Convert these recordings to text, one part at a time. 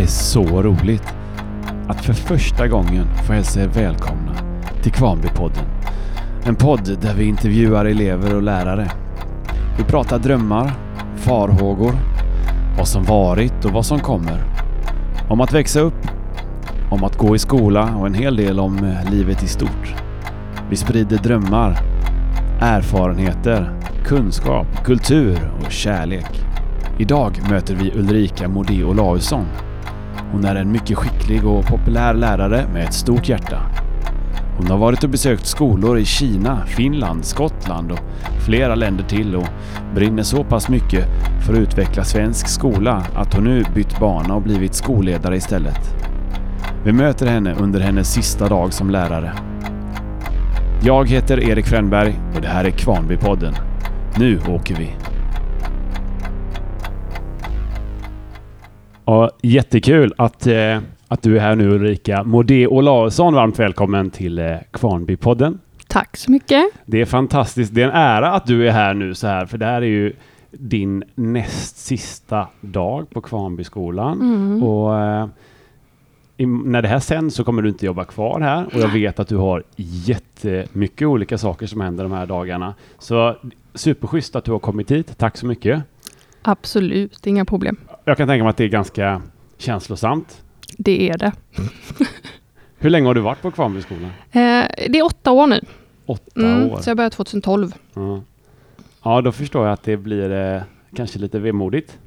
är så roligt att för första gången få hälsa er välkomna till Kvarnbypodden. En podd där vi intervjuar elever och lärare. Vi pratar drömmar, farhågor, vad som varit och vad som kommer. Om att växa upp, om att gå i skola och en hel del om eh, livet i stort. Vi sprider drömmar, erfarenheter, kunskap, kultur och kärlek. Idag möter vi Ulrika Modé Olausson. Hon är en mycket skicklig och populär lärare med ett stort hjärta. Hon har varit och besökt skolor i Kina, Finland, Skottland och flera länder till och brinner så pass mycket för att utveckla svensk skola att hon nu bytt bana och blivit skolledare istället. Vi möter henne under hennes sista dag som lärare. Jag heter Erik Fränberg och det här är Kvarnbypodden. Nu åker vi! Ja, jättekul att, eh, att du är här nu Ulrika Modé Olausson. Varmt välkommen till eh, Kvarnbypodden. Tack så mycket. Det är fantastiskt. Det är en ära att du är här nu så här, för det här är ju din näst sista dag på Kvarnbyskolan. Mm. Och, eh, i, när det här sänds så kommer du inte jobba kvar här och jag vet att du har jättemycket olika saker som händer de här dagarna. Så superschysst att du har kommit hit. Tack så mycket. Absolut, inga problem. Jag kan tänka mig att det är ganska känslosamt. Det är det. Hur länge har du varit på Kvarnbyskolan? Eh, det är åtta år nu. Åtta Mm, år. så jag började 2012. Ja. ja, då förstår jag att det blir eh, kanske lite vemodigt.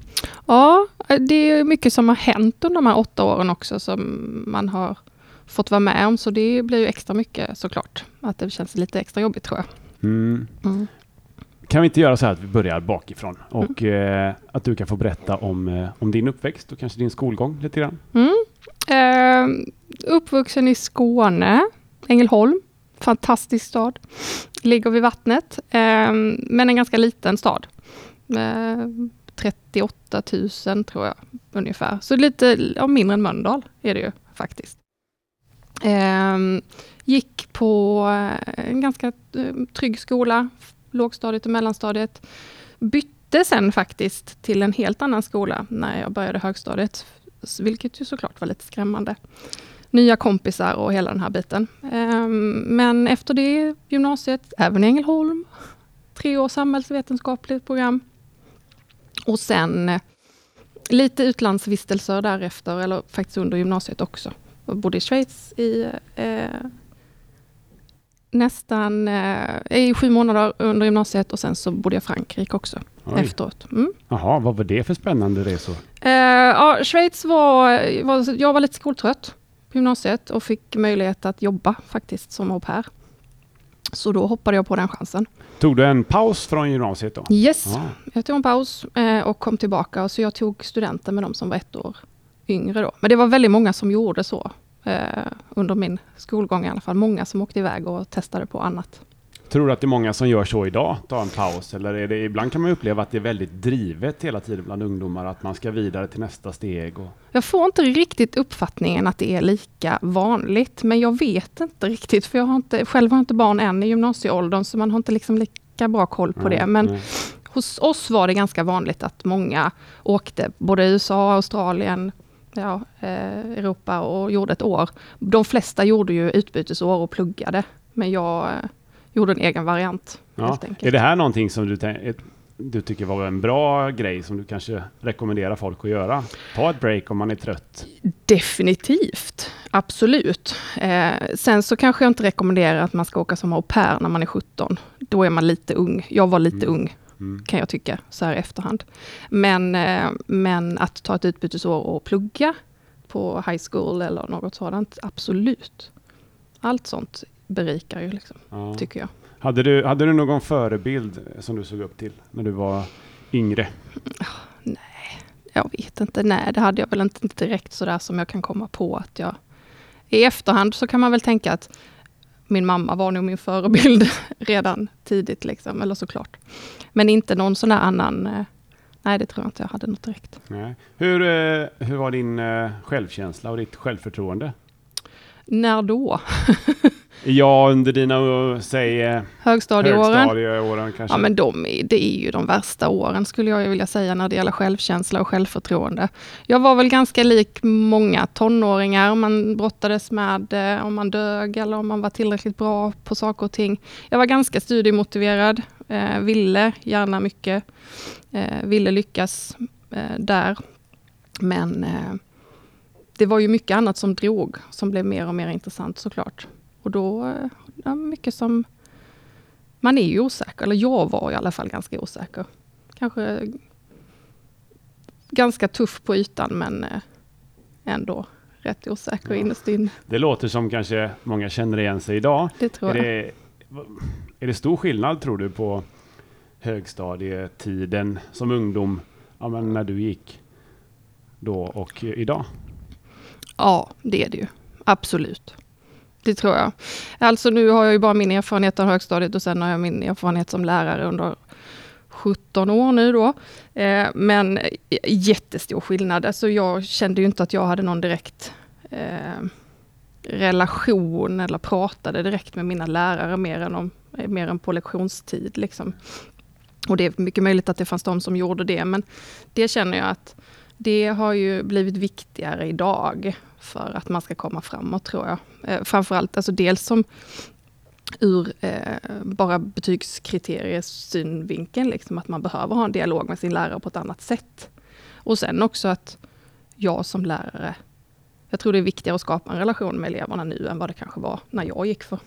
Ja, det är mycket som har hänt under de här åtta åren också som man har fått vara med om. Så det blir ju extra mycket såklart. Att det känns lite extra jobbigt tror jag. Mm. Mm. Kan vi inte göra så här att vi börjar bakifrån och eh, att du kan få berätta om, eh, om din uppväxt och kanske din skolgång lite grann? Mm. Eh, uppvuxen i Skåne, Ängelholm. Fantastisk stad. Ligger vid vattnet, eh, men en ganska liten stad. Eh, 38 000 tror jag ungefär. Så lite ja, mindre än Mölndal är det ju faktiskt. Eh, gick på eh, en ganska eh, trygg skola, lågstadiet och mellanstadiet. Bytte sen faktiskt till en helt annan skola när jag började högstadiet vilket ju såklart var lite skrämmande. Nya kompisar och hela den här biten. Ehm, men efter det gymnasiet, även i Ängelholm, tre år samhällsvetenskapligt program. Och sen eh, lite utlandsvistelser därefter, eller faktiskt under gymnasiet också. Jag bodde i Schweiz i eh, nästan eh, i sju månader under gymnasiet och sen så bodde jag i Frankrike också Oj. efteråt. Mm. Jaha, vad var det för spännande resor? Eh, ja, Schweiz var, var... Jag var lite skoltrött på gymnasiet och fick möjlighet att jobba faktiskt som au pair. Så då hoppade jag på den chansen. Tog du en paus från gymnasiet då? Yes, Ja. jag tog en paus eh, och kom tillbaka. Så jag tog studenten med de som var ett år yngre då. Men det var väldigt många som gjorde så under min skolgång i alla fall. Många som åkte iväg och testade på annat. Tror du att det är många som gör så idag, tar en paus? Eller är det, ibland kan man uppleva att det är väldigt drivet hela tiden bland ungdomar, att man ska vidare till nästa steg. Och... Jag får inte riktigt uppfattningen att det är lika vanligt, men jag vet inte riktigt, för jag har inte, själv har inte barn än i gymnasieåldern, så man har inte liksom lika bra koll på det. Men Nej. hos oss var det ganska vanligt att många åkte, både USA, Australien, ja, eh, Europa och gjorde ett år. De flesta gjorde ju utbytesår och pluggade, men jag eh, gjorde en egen variant. Ja. Är det här någonting som du, du tycker var en bra grej som du kanske rekommenderar folk att göra? Ta ett break om man är trött. Definitivt, absolut. Eh, sen så kanske jag inte rekommenderar att man ska åka som au pair när man är 17. Då är man lite ung. Jag var lite Mm. ung, Mm. kan jag tycka, så här i efterhand. Men, eh, men att ta ett utbytesår och plugga på high school eller något sådant, absolut. Allt sånt berikar ju, liksom, Ja. tycker jag. Hade, du, hade du någon förebild som du såg upp till när du var yngre? Jag vet inte, nej det hade jag väl inte direkt sådär som jag kan komma på att jag... I efterhand så kan man väl tänka att min mamma var nog min förebild redan tidigt, liksom, eller såklart. Men inte någon sån där annan... eh, Nej, det tror jag inte jag hade något direkt. Nej. Hur, eh, hur var din eh, självkänsla och ditt självförtroende? När då? Ja, under dina, uh, säg, eh, Högstadieåren. högstadieåren kanske. Ja, men de, är- det är ju de värsta åren skulle jag vilja säga när det gäller självkänsla och självförtroende. Jag var väl ganska lik många tonåringar. Man brottades med eh, om man dög eller om man var tillräckligt bra på saker och ting. Jag var ganska studiemotiverad, eh, ville gärna mycket, eh, ville lyckas eh, där. Men eh, det var ju mycket annat som drog, som blev mer och mer intressant såklart. Och då, ja, mycket som man är ju osäker, eller jag var i alla fall ganska osäker. Kanske ganska tuff på ytan men eh, ändå rätt osäker Ja. innerst inne. Det låter som kanske många känner igen sig idag. Det tror Är jag. det, är det stor skillnad tror du på högstadietiden som ungdom, ja, men när du gick då och idag? Ja, det är det ju. Absolut. Det tror jag. Alltså nu har jag ju bara min erfarenhet av högstadiet och sen har jag min erfarenhet som lärare under 17 år nu då. Eh, men eh, jättestor skillnad. Alltså jag kände ju inte att jag hade någon direkt eh, relation eller pratade direkt med mina lärare mer än, om, eh, mer än på lektionstid. Liksom. Och det är mycket möjligt att det fanns de som gjorde det, men det känner jag att det har ju blivit viktigare idag för att man ska komma framåt tror jag. Eh, framförallt alltså dels som ur eh, bara betygskriteriers synvinkeln, liksom att man behöver ha en dialog med sin lärare på ett annat sätt. Och sen också att jag som lärare, jag tror det är viktigare att skapa en relation med eleverna nu än vad det kanske var när jag gick för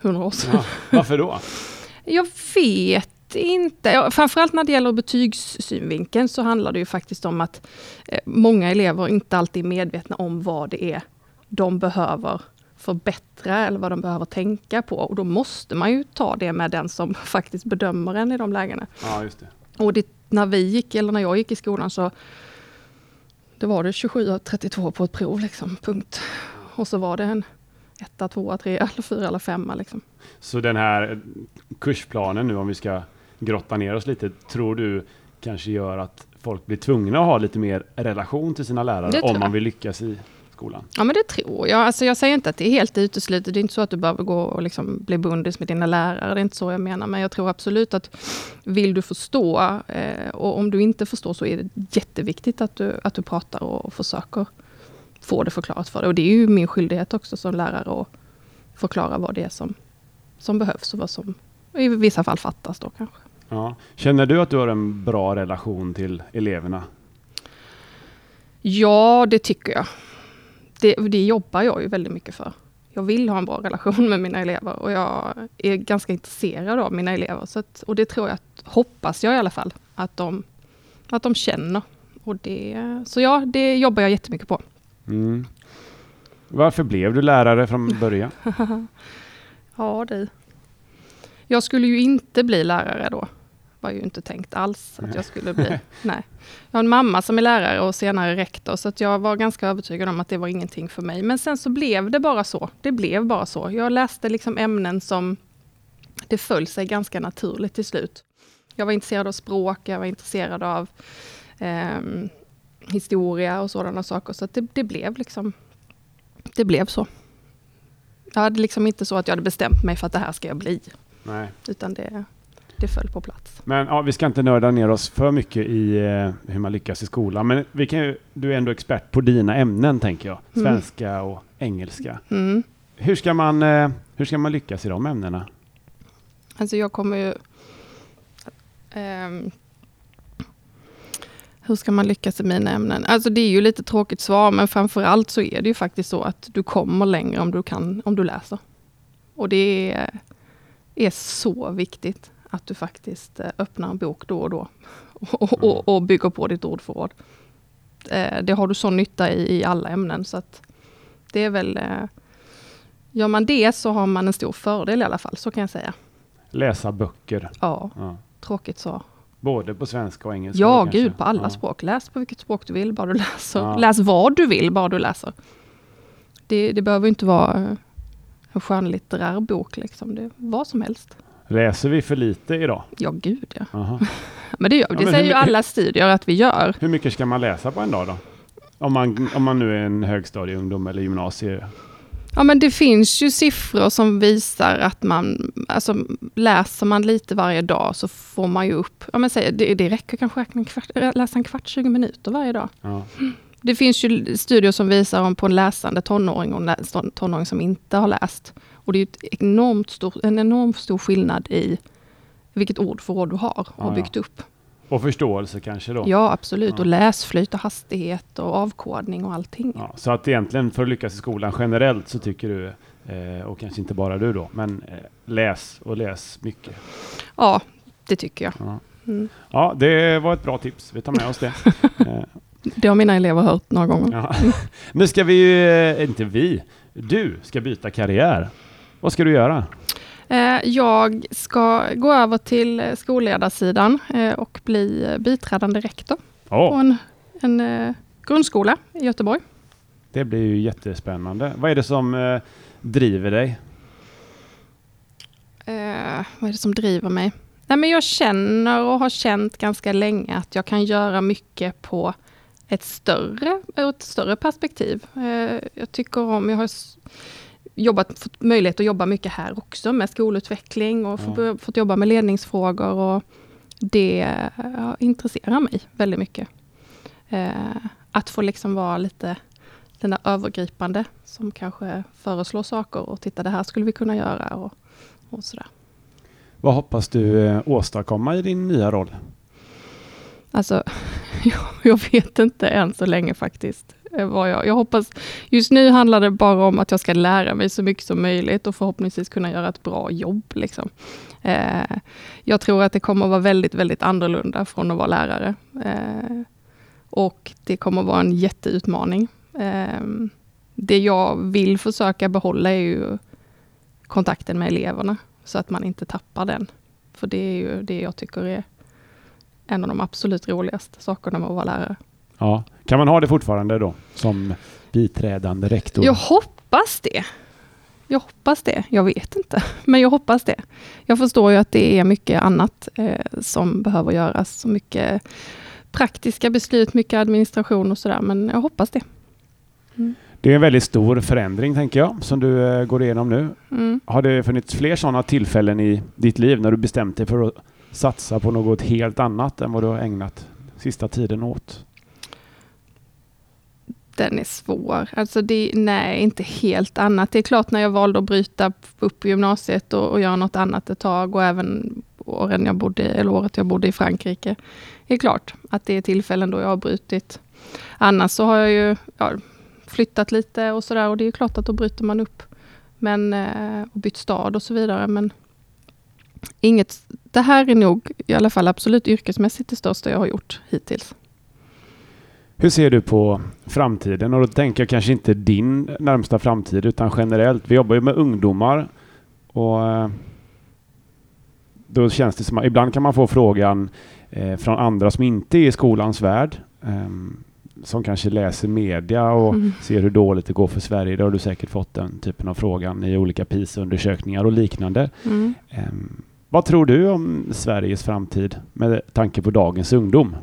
hundra år sedan. Ja, varför då? Jag vet inte. Framförallt när det gäller betygssynvinkeln så handlar det ju faktiskt om att eh, många elever inte alltid är medvetna om vad det är de behöver förbättra eller vad de behöver tänka på. Och då måste man ju ta det med den som faktiskt bedömer en i de lägena. Ja, just det. Och det, när vi gick, eller när jag gick i skolan så det var det 27 av 32 på ett prov, liksom, punkt. Och så var det en etta, tvåa, trea, eller fyra eller femma. Liksom. Så den här kursplanen nu, om vi ska grotta ner oss lite, tror du kanske gör att folk blir tvungna att ha lite mer relation till sina lärare om man vill lyckas i skolan? Ja men det tror jag. Alltså jag säger inte att det är helt uteslutet. Det är inte så att du behöver gå och liksom bli bundis med dina lärare. Det är inte så jag menar. Men jag tror absolut att vill du förstå eh, och om du inte förstår så är det jätteviktigt att du, att du pratar och försöker få det förklarat för dig. Och det är ju min skyldighet också som lärare att förklara vad det är som, som behövs och vad som i vissa fall fattas då kanske. Ja. Känner du att du har en bra relation till eleverna? Ja, det tycker jag. Det, det jobbar jag ju väldigt mycket för. Jag vill ha en bra relation med mina elever och jag är ganska intresserad av mina elever. Så att, och det tror jag, hoppas jag i alla fall, att de, att de känner. Och det, så ja, det jobbar jag jättemycket på. Mm. Varför blev du lärare från början? Ja, det. Jag skulle ju inte bli lärare då. Var ju inte tänkt alls att jag skulle bli. Nej. Jag har en mamma som är lärare och senare rektor, så att jag var ganska övertygad om att det var ingenting för mig. Men sen så blev det bara så. Det blev bara så. Jag läste liksom ämnen som det föll sig ganska naturligt till slut. Jag var intresserad av språk, jag var intresserad av ehm, historia och sådana saker. Så det, det blev liksom, det blev så. Jag hade liksom inte så att jag hade bestämt mig för att det här ska jag bli. Nej. Utan det, det föll på plats. Men ja, vi ska inte nörda ner oss för mycket i eh, hur man lyckas i skolan. Men vi kan ju, du är ändå expert på dina ämnen, tänker jag. Mm. Svenska och engelska. Mm. Hur ska, man, eh, hur ska man lyckas i de ämnena? Alltså jag kommer ju... ehm, hur ska man lyckas i mina ämnen? Alltså det är ju lite tråkigt svar, men framförallt så är det ju faktiskt så att du kommer längre om du, kan, om du läser. Och det är, är så viktigt att du faktiskt eh, öppnar en bok då och då och, och, och bygger på ditt ordförråd. Eh, Det har du sån nytta i, i alla ämnen, så att det är väl... eh, Gör man det så har man en stor fördel i alla fall, så kan jag säga. Läsa böcker. Ja, Ja. tråkigt så. Både på svenska och engelska? Ja, kanske? gud, på alla Ja. språk. Läs på vilket språk du vill, bara du läser. Ja. Läs vad du vill, bara du läser. Det, det behöver inte vara en skönlitterär bok, liksom. Det, vad som helst. Läser vi för lite idag? Ja, gud ja. Aha. Men det, gör, Ja, det men säger ju alla studier att vi gör. Hur mycket ska man läsa på en dag då? Om man, om man nu är en högstadieungdom eller gymnasie. Ja, men det finns ju siffror som visar att man, alltså läser man lite varje dag så får man ju upp, ja men säg, det, det räcker kanske kvart, läsa en kvart, 20 minuter varje dag. Ja. Det finns ju studier som visar om på en läsande tonåring och en tonåring som inte har läst. Och det är ett enormt stor, en enormt stor skillnad i vilket ordförråd du har och Ja, byggt upp. Och förståelse kanske då? Ja, absolut. Ja. Och läsflyt och hastighet och avkodning och allting. Ja, så att egentligen för att lyckas i skolan generellt så tycker du, eh, och kanske inte bara du då, men eh, läs och läs mycket. Ja, det tycker jag. Ja. Mm. ja, det var ett bra tips. Vi tar med oss det. Eh, Det har mina elever hört några gånger. ja. Nu ska vi ju, inte vi, du ska byta karriär. Vad ska du göra? Eh, Jag ska gå över till skolledarsidan eh, och bli biträdande rektor på Åh, en, en eh, grundskola i Göteborg. det blir ju jättespännande. Vad är det som driver dig? Eh, vad är det som driver mig? Nej, men jag känner och har känt ganska länge att jag kan göra mycket på ett större, ett större perspektiv. Eh, jag tycker om, jag har jobbat, fått möjlighet att jobba mycket här också med skolutveckling och Ja. få- fått jobba med ledningsfrågor och det eh, intresserar mig väldigt mycket. Eh, att få liksom vara lite den där övergripande som kanske föreslår saker och titta det här skulle vi kunna göra och, och sådär. Vad hoppas du eh, åstadkomma i din nya roll? Alltså, jag, jag vet inte än så länge faktiskt. Eh, vad jag, jag hoppas, just nu handlar det bara om att jag ska lära mig så mycket som möjligt och förhoppningsvis kunna göra ett bra jobb. Liksom. Eh, jag tror att det kommer att vara väldigt, väldigt annorlunda från att vara lärare. Eh, och det kommer att vara en jätteutmaning. Eh, det jag vill försöka behålla är ju kontakten med eleverna, så att man inte tappar den. För det är ju det jag tycker är en av de absolut roligaste sakerna med att vara lärare. Ja. Kan man ha det fortfarande då som biträdande rektor? Jag hoppas det. Jag hoppas det. Jag vet inte, men jag hoppas det. Jag förstår ju att det är mycket annat eh, som behöver göras. Så mycket praktiska beslut, mycket administration och sådär, men jag hoppas det. Det är en väldigt stor förändring tänker jag som du eh, går igenom nu. Mm. Har det funnits fler sådana tillfällen i ditt liv när du bestämt dig för att satsa på något helt annat än vad du har ägnat sista tiden åt? Den är svår. Alltså det, nej, inte helt annat. Det är klart när jag valde att bryta upp gymnasiet och, och göra något annat ett tag och även åren jag bodde, eller året jag bodde i Frankrike. Det är klart att det är tillfällen då jag har brutit. Annars så har jag ju ja, flyttat lite och sådär och det är klart att då bryter man upp. Men, eh, och bytt stad och så vidare. Men inget, det här är nog i alla fall absolut yrkesmässigt det största jag har gjort hittills. Hur ser du på framtiden? Och då tänker jag kanske inte din närmsta framtid utan generellt. Vi jobbar ju med ungdomar och eh, då känns det som att ibland kan man få frågan eh, från andra som inte är i skolans värld ehm, som kanske läser media och Mm. ser hur dåligt det går för Sverige. Då har du säkert fått den typen av frågan i olika PISA-undersökningar och liknande. Mm. Ehm, vad tror du om Sveriges framtid med tanke på dagens ungdom?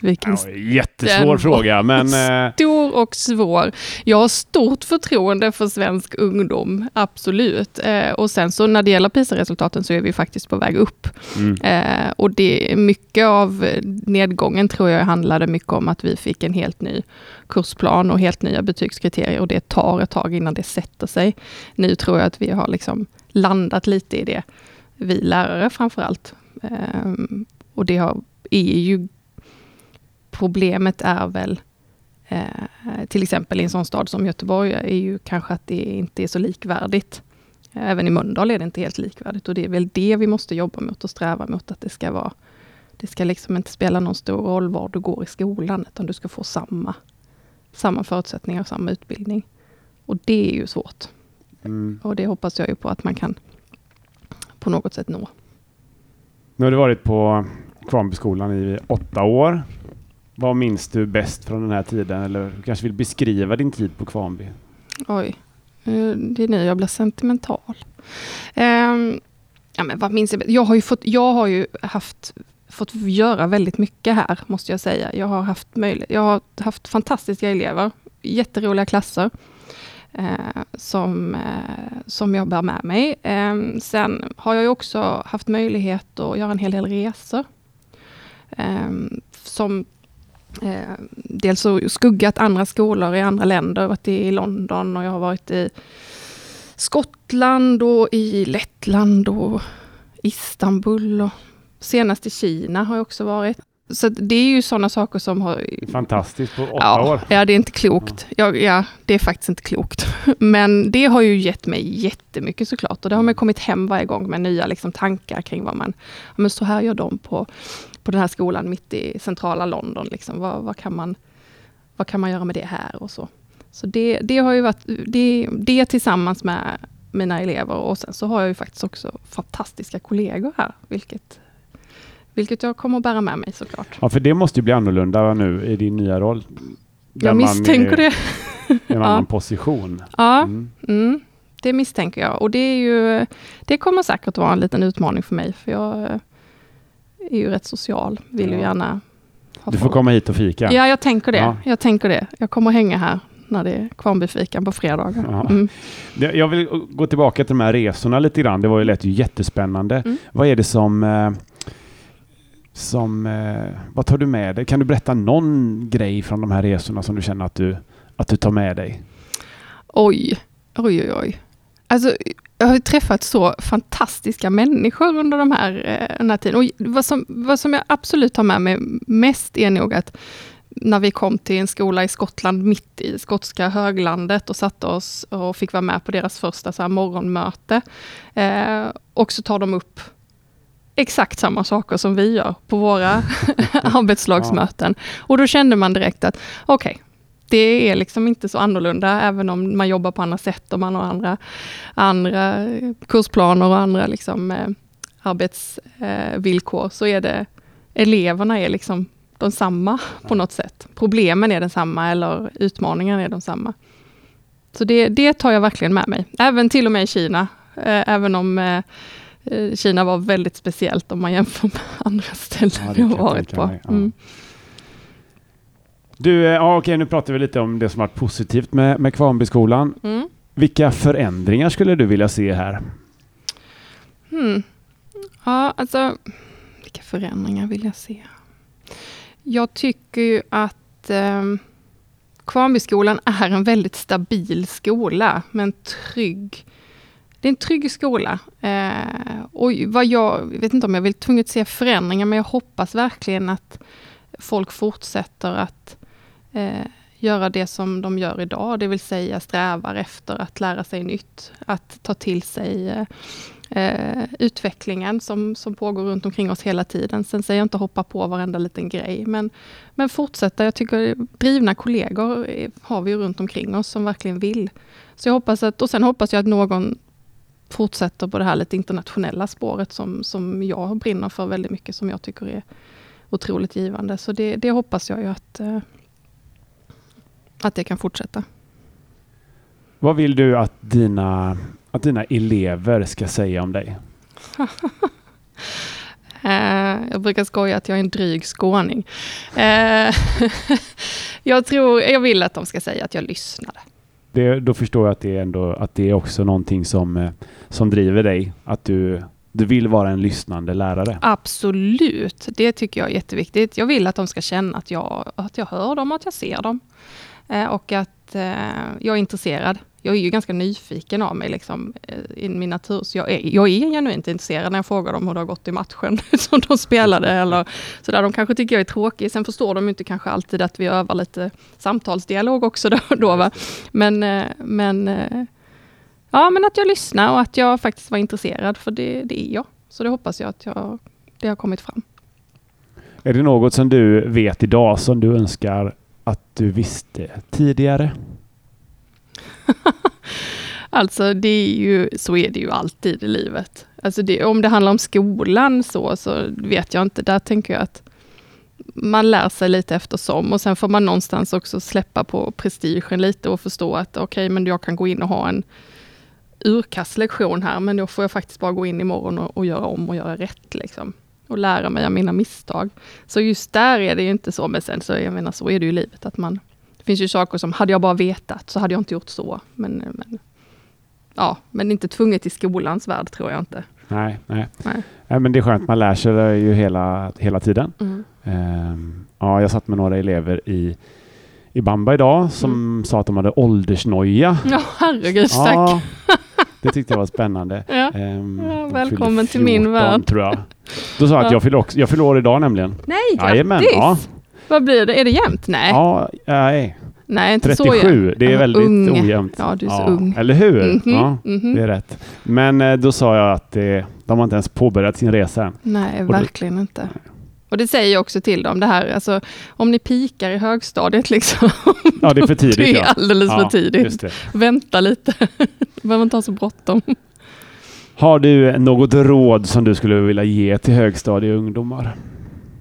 Vilken Ja, jättesvår fråga, men eh, stor och svår. Jag har stort förtroende för svensk ungdom, absolut. Eh, och sen så när det gäller PISA-resultaten så är vi faktiskt på väg upp. mm, Eh, och det mycket av nedgången tror jag handlade mycket om att vi fick en helt ny kursplan och helt nya betygskriterier och det tar ett tag innan det sätter sig. Nu tror jag att vi har liksom landat lite i det, vi lärare framför allt. Eh, och det har, är ju Problemet är väl eh, till exempel i en sån stad som Göteborg är ju kanske att det inte är så likvärdigt. Även i Mölndal är det inte helt likvärdigt och det är väl det vi måste jobba mot och sträva mot att det ska vara. Det ska liksom inte spela någon stor roll var du går i skolan utan du ska få samma, samma förutsättningar och samma utbildning. Och det är ju svårt mm. och det hoppas jag ju på att man kan på något sätt nå. Nu har du varit på Kvarnbyskolan i åtta år. Vad minns du bäst från den här tiden? Eller du kanske vill beskriva din tid på Kvarnby? Oj, eh, det är nu jag blir sentimental. Ehm, ja, men vad minns jag? Jag har ju, fått, jag har ju haft, fått göra väldigt mycket här, måste jag säga. Jag har haft, möjlighet, jag har haft fantastiska elever, jätteroliga klasser. eh, som, eh, som jag bär med mig. Eh, sen har jag också haft möjlighet att göra en hel del resor. Eh, som eh, dels så skuggat andra skolor i andra länder. Jag har varit i London och jag har varit i Skottland och i Lettland och Istanbul. Och senast i Kina har jag också varit. Så det är ju sådana saker som har... Fantastiskt på åtta ja, år. Ja, det är inte klokt. Ja. ja, det är faktiskt inte klokt. Men det har ju gett mig jättemycket såklart. Och det har man kommit hem varje gång med nya liksom, tankar kring vad man... Men så här gör de på, på den här skolan mitt i centrala London. Liksom. Vad, vad, kan man, vad kan man göra med det här och så. Så det, det har ju varit det, det tillsammans med mina elever och sen så har jag ju faktiskt också fantastiska kollegor här, vilket vilket jag kommer att bära med mig såklart. Ja, för det måste ju bli annorlunda nu i din nya roll. jag misstänker det. I en annan position. Ja, mm. Mm, det misstänker jag. Och det, är ju, det kommer säkert att vara en liten utmaning för mig, för jag är ju rätt social, vill ja. ju gärna Du får folk. komma hit och fika. Ja, jag tänker det. Ja. Jag tänker det. Jag kommer att hänga här när det är Kvarnbyfikan på fredagar. Ja. Mm. Jag vill gå tillbaka till de här resorna lite grann. Det var ju lätt jättespännande. Mm. Vad är det som eh, som, eh, vad tar du med dig? Kan du berätta någon grej från de här resorna som du känner att du, att du tar med dig? Oj, oj, oj, oj. Alltså, jag har träffat så fantastiska människor under de här, eh, den här tiden. Och vad, som, vad som jag absolut tar med mig mest är nog att när vi kom till en skola i Skottland, mitt i skotska höglandet och satte oss och fick vara med på deras första så morgonmöte. Eh, och så tar de upp exakt samma saker som vi gör på våra arbetslagsmöten. Och då kände man direkt att okej, okay, det är liksom inte så annorlunda, även om man jobbar på andra sätt och man har andra, andra kursplaner och andra liksom, eh, arbetsvillkor, eh, så är det eleverna är liksom de samma på något sätt. Problemen är densamma eller utmaningarna är de samma. Så det, det tar jag verkligen med mig, även till och med i Kina. Eh, även om eh, Eh, Kina var väldigt speciellt om man jämför med andra ställen ja, jag varit på. Mm. Du, eh, ja, okej, nu pratar vi lite om det som varit positivt med, med Kvarnbyskolan. Mm. Vilka förändringar skulle du vilja se här? Hmm. Ja, alltså, vilka förändringar vill jag se? Jag tycker ju att eh, Kvarnbyskolan är en väldigt stabil skola med en trygg det är en trygg skola. Eh, och vad jag vet inte om jag vill tvunget se förändringar, men jag hoppas verkligen att folk fortsätter att eh, göra det som de gör idag, det vill säga strävar efter att lära sig nytt, att ta till sig eh, eh, utvecklingen som, som pågår runt omkring oss hela tiden. Sen säger jag inte hoppa på varenda liten grej, men, men fortsätta. Jag tycker drivna kollegor har vi runt omkring oss som verkligen vill. Så jag hoppas att, och sen hoppas jag att någon fortsätter på det här lite internationella spåret som, som jag brinner för väldigt mycket, som jag tycker är otroligt givande. Så det, det hoppas jag ju att, eh, att det kan fortsätta. Vad vill du att dina, att dina elever ska säga om dig? Eh, jag brukar skoja att jag är en dryg skåning. Eh, jag, tror, jag vill att de ska säga att jag lyssnade det, då förstår jag att det är ändå att det är också någonting som, eh, som driver dig. Att du, du vill vara en lyssnande lärare. Absolut, det tycker jag är jätteviktigt. Jag vill att de ska känna att jag, att jag hör dem, att jag ser dem. Eh, och att eh, jag är intresserad jag är ju ganska nyfiken av mig liksom, eh, i min natur. Så jag är, jag är genuint intresserad när jag frågar dem hur det har gått i matchen som de spelade. Eller så där. De kanske tycker jag är tråkig. Sen förstår de inte kanske alltid att vi övar lite samtalsdialog också. Då, då va? Men, men, ja, men att jag lyssnar och att jag faktiskt var intresserad. För det, det är jag. Så det hoppas jag att jag, det har kommit fram. Är det något som du vet idag som du önskar att du visste tidigare? alltså det är ju, så är det ju alltid i livet. Alltså det, om det handlar om skolan så, så vet jag inte. Där tänker jag att man lär sig lite eftersom och sen får man någonstans också släppa på prestigen lite och förstå att okej, okay, men jag kan gå in och ha en urkastlektion här, men då får jag faktiskt bara gå in imorgon och, och göra om och göra rätt. Liksom. Och lära mig av mina misstag. Så just där är det ju inte så, men sen så, jag menar, så är det ju i livet, att man Det finns ju saker som, hade jag bara vetat så hade jag inte gjort så. Men, men, ja, men inte tvunget i skolans värld tror jag inte. Nej, nej. Nej. nej men det är skönt, man lär sig det ju hela, hela tiden. Mm. Ehm, ja, jag satt med några elever i, i Bamba idag som sa att de hade åldersnoja. Ja, herregud, tack. Ja, det tyckte jag var spännande. Ja. Ehm, Ja, välkommen till min 14, värld. tror jag. Då sa jag att Ja. jag fyller, också, jag fyller år idag nämligen. Nej, grattis! ja. Vad blir det? Är det jämnt? Nej, Ja, nej. nej inte så 37, jämnt. det är Ja, väldigt ung. ojämnt. Ja, du är så ung. Eller hur? Mhm, Ja, mhm. det är rätt. Men eh, då sa jag att eh, de har inte ens påbörjat sin resa än. Nej, verkligen inte. Och det säger jag också till dem, det här, alltså, om ni pikar i högstadiet liksom. Ja, det är för tidigt. Det är alldeles Ja, för tidigt. Vänta lite. Behöver inte ha så bråttom. Har du något råd som du skulle vilja ge till högstadieungdomar?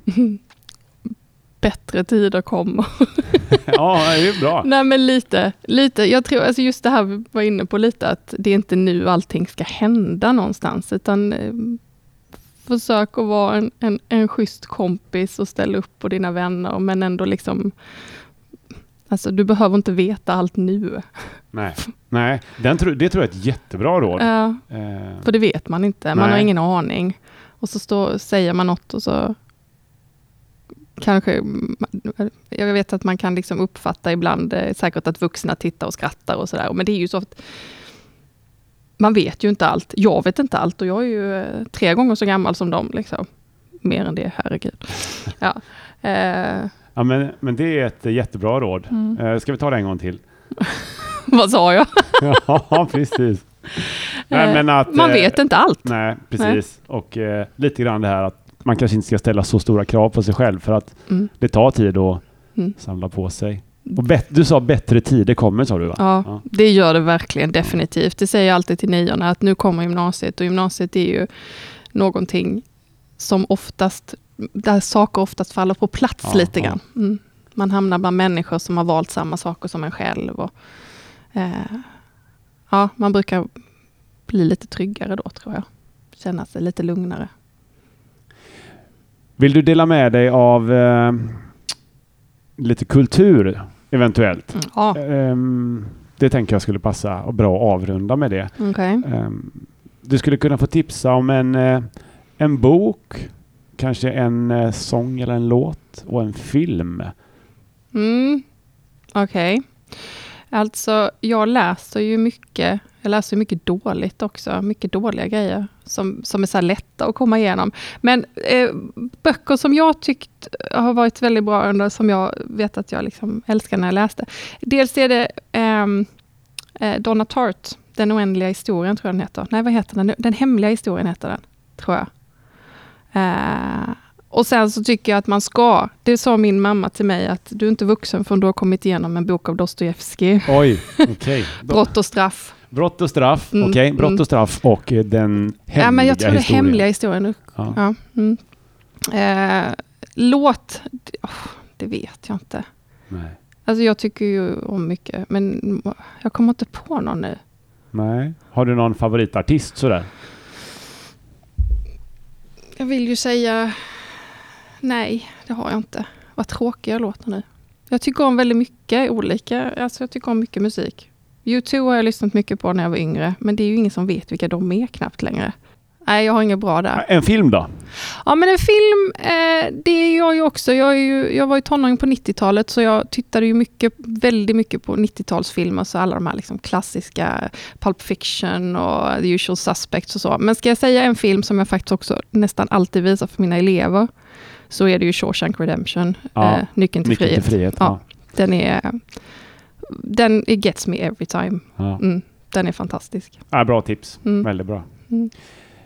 Bättre tider kommer. ja, det är bra. Nej men lite, lite. Jag tror, alltså just det här vi var inne på lite, att det är inte nu allting ska hända någonstans, utan eh, försök att vara en, en, en schysst kompis och ställa upp på dina vänner, men ändå liksom Alltså du behöver inte veta allt nu. Nej, Nej den tro, det tror jag är ett jättebra råd. Ja, Eh, för det vet man inte. Man har Nej. ingen aning. Och så står, säger man något och så kanske, jag vet att man kan liksom uppfatta ibland, eh, säkert att vuxna tittar och skrattar och sådär, men det är ju så att man vet ju inte allt. Jag vet inte allt och jag är ju eh, tre gånger så gammal som dem. Liksom. Mer än det, herregud. Ja. Eh, ja, men, men det är ett jättebra råd. Mm. Eh, ska vi ta det en gång till? vad sa jag? ja, precis. Nej, Eh, men att, man eh, vet inte allt. Nej, precis. Och eh, lite grann det här att man kanske inte ska ställa så stora krav på sig själv för att Mm. det tar tid att Mm. samla på sig. Och bet- du sa bättre tider kommer sa du va? Ja, Ja. det gör det verkligen definitivt. Det säger jag alltid till niorna, att nu kommer gymnasiet och gymnasiet är ju någonting som oftast, där saker oftast faller på plats Ja, lite grann. Mm. Man hamnar bland människor som har valt samma saker som en själv. Och, eh, ja, man brukar bli lite tryggare då tror jag. Känna sig lite lugnare. Vill du dela med dig av eh, lite kultur eventuellt? Mm. Ja, Ehm, det tänker jag skulle passa och bra att avrunda med det. okej. Ehm, du skulle kunna få tipsa om en, eh, en bok, kanske en eh, sång eller en låt och en film. Mm. Okej. Alltså, jag läser ju mycket. Jag läser mycket dåligt också. Mycket dåliga grejer som, som är så lätta att komma igenom. Men eh, böcker som jag tyckt har varit väldigt bra, under, som jag vet att jag liksom älskar när jag läste. Dels är det ehm, eh, Donna Tartt, Den oändliga historien tror jag den heter. Nej, vad heter den? Den hemliga historien heter den, tror jag. Eh, och sen så tycker jag att man ska, det sa min mamma till mig, att du är inte vuxen förrän du har kommit igenom en bok av Dostojevskij. Oj, okej. Brott och straff. Brott och straff, Mm, okej. Brott mm. och straff och eh, den hemliga ja, men jag tror det historien. hemliga historien. Ja. Ja. Mm. Eh, låt, oh, det vet jag inte. Nej. Alltså jag tycker ju om mycket, men jag kommer inte på någon nu. Nej. Har du någon favoritartist sådär? Jag vill ju säga nej, det har jag inte. Vad tråkig jag låter nu. Jag tycker om väldigt mycket olika, alltså jag tycker om mycket musik. U2 har jag lyssnat mycket på när jag var yngre, men det är ju ingen som vet vilka de är knappt längre. Nej, jag har inget bra där. En film då? Ja, men en film, eh, det är jag ju också. Jag, ju, jag var ju tonåring på 90-talet, så jag tittade ju mycket, väldigt mycket på 90-talsfilmer, så alla de här liksom klassiska Pulp Fiction och The Usual Suspects och så. Men ska jag säga en film som jag faktiskt också nästan alltid visar för mina elever, så är det ju Shawshank Redemption, Ja, eh, Nyckeln till Nyckeln frihet. till frihet. Ja. Den är... Den it gets me every time. Ja. Mm, den är fantastisk. Ja, bra tips. Mm. Väldigt bra. Mm.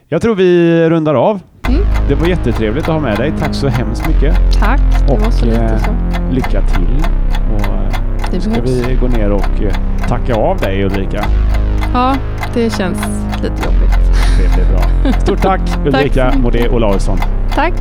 Jag tror vi rundar av. Mm. Det var jättetrevligt att ha med dig. Tack så hemskt mycket. Tack, det Och, var så lite eh, så. Lycka till. Och eh, Det ska behövs. vi gå ner och eh, tacka av dig Ulrika. Ja, det känns lite jobbigt. Det blir bra. Stort tack Ulrika. Modé Olausson. Tack.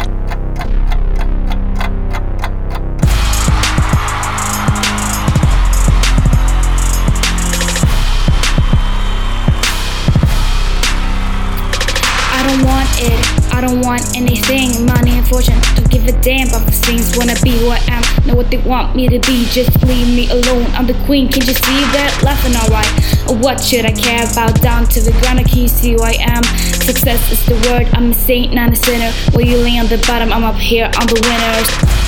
Don't want it, I don't want anything, money and fortune. Don't give a damn about the things. Wanna be who I am, know what they want me to be. Just leave me alone. I'm the queen, can't you see that? Laughing alright. Oh, what should I care about? Down to the ground, can you see who I am? Success is the word. I'm a saint, not a sinner. Where you lay on the bottom, I'm up here on the winners.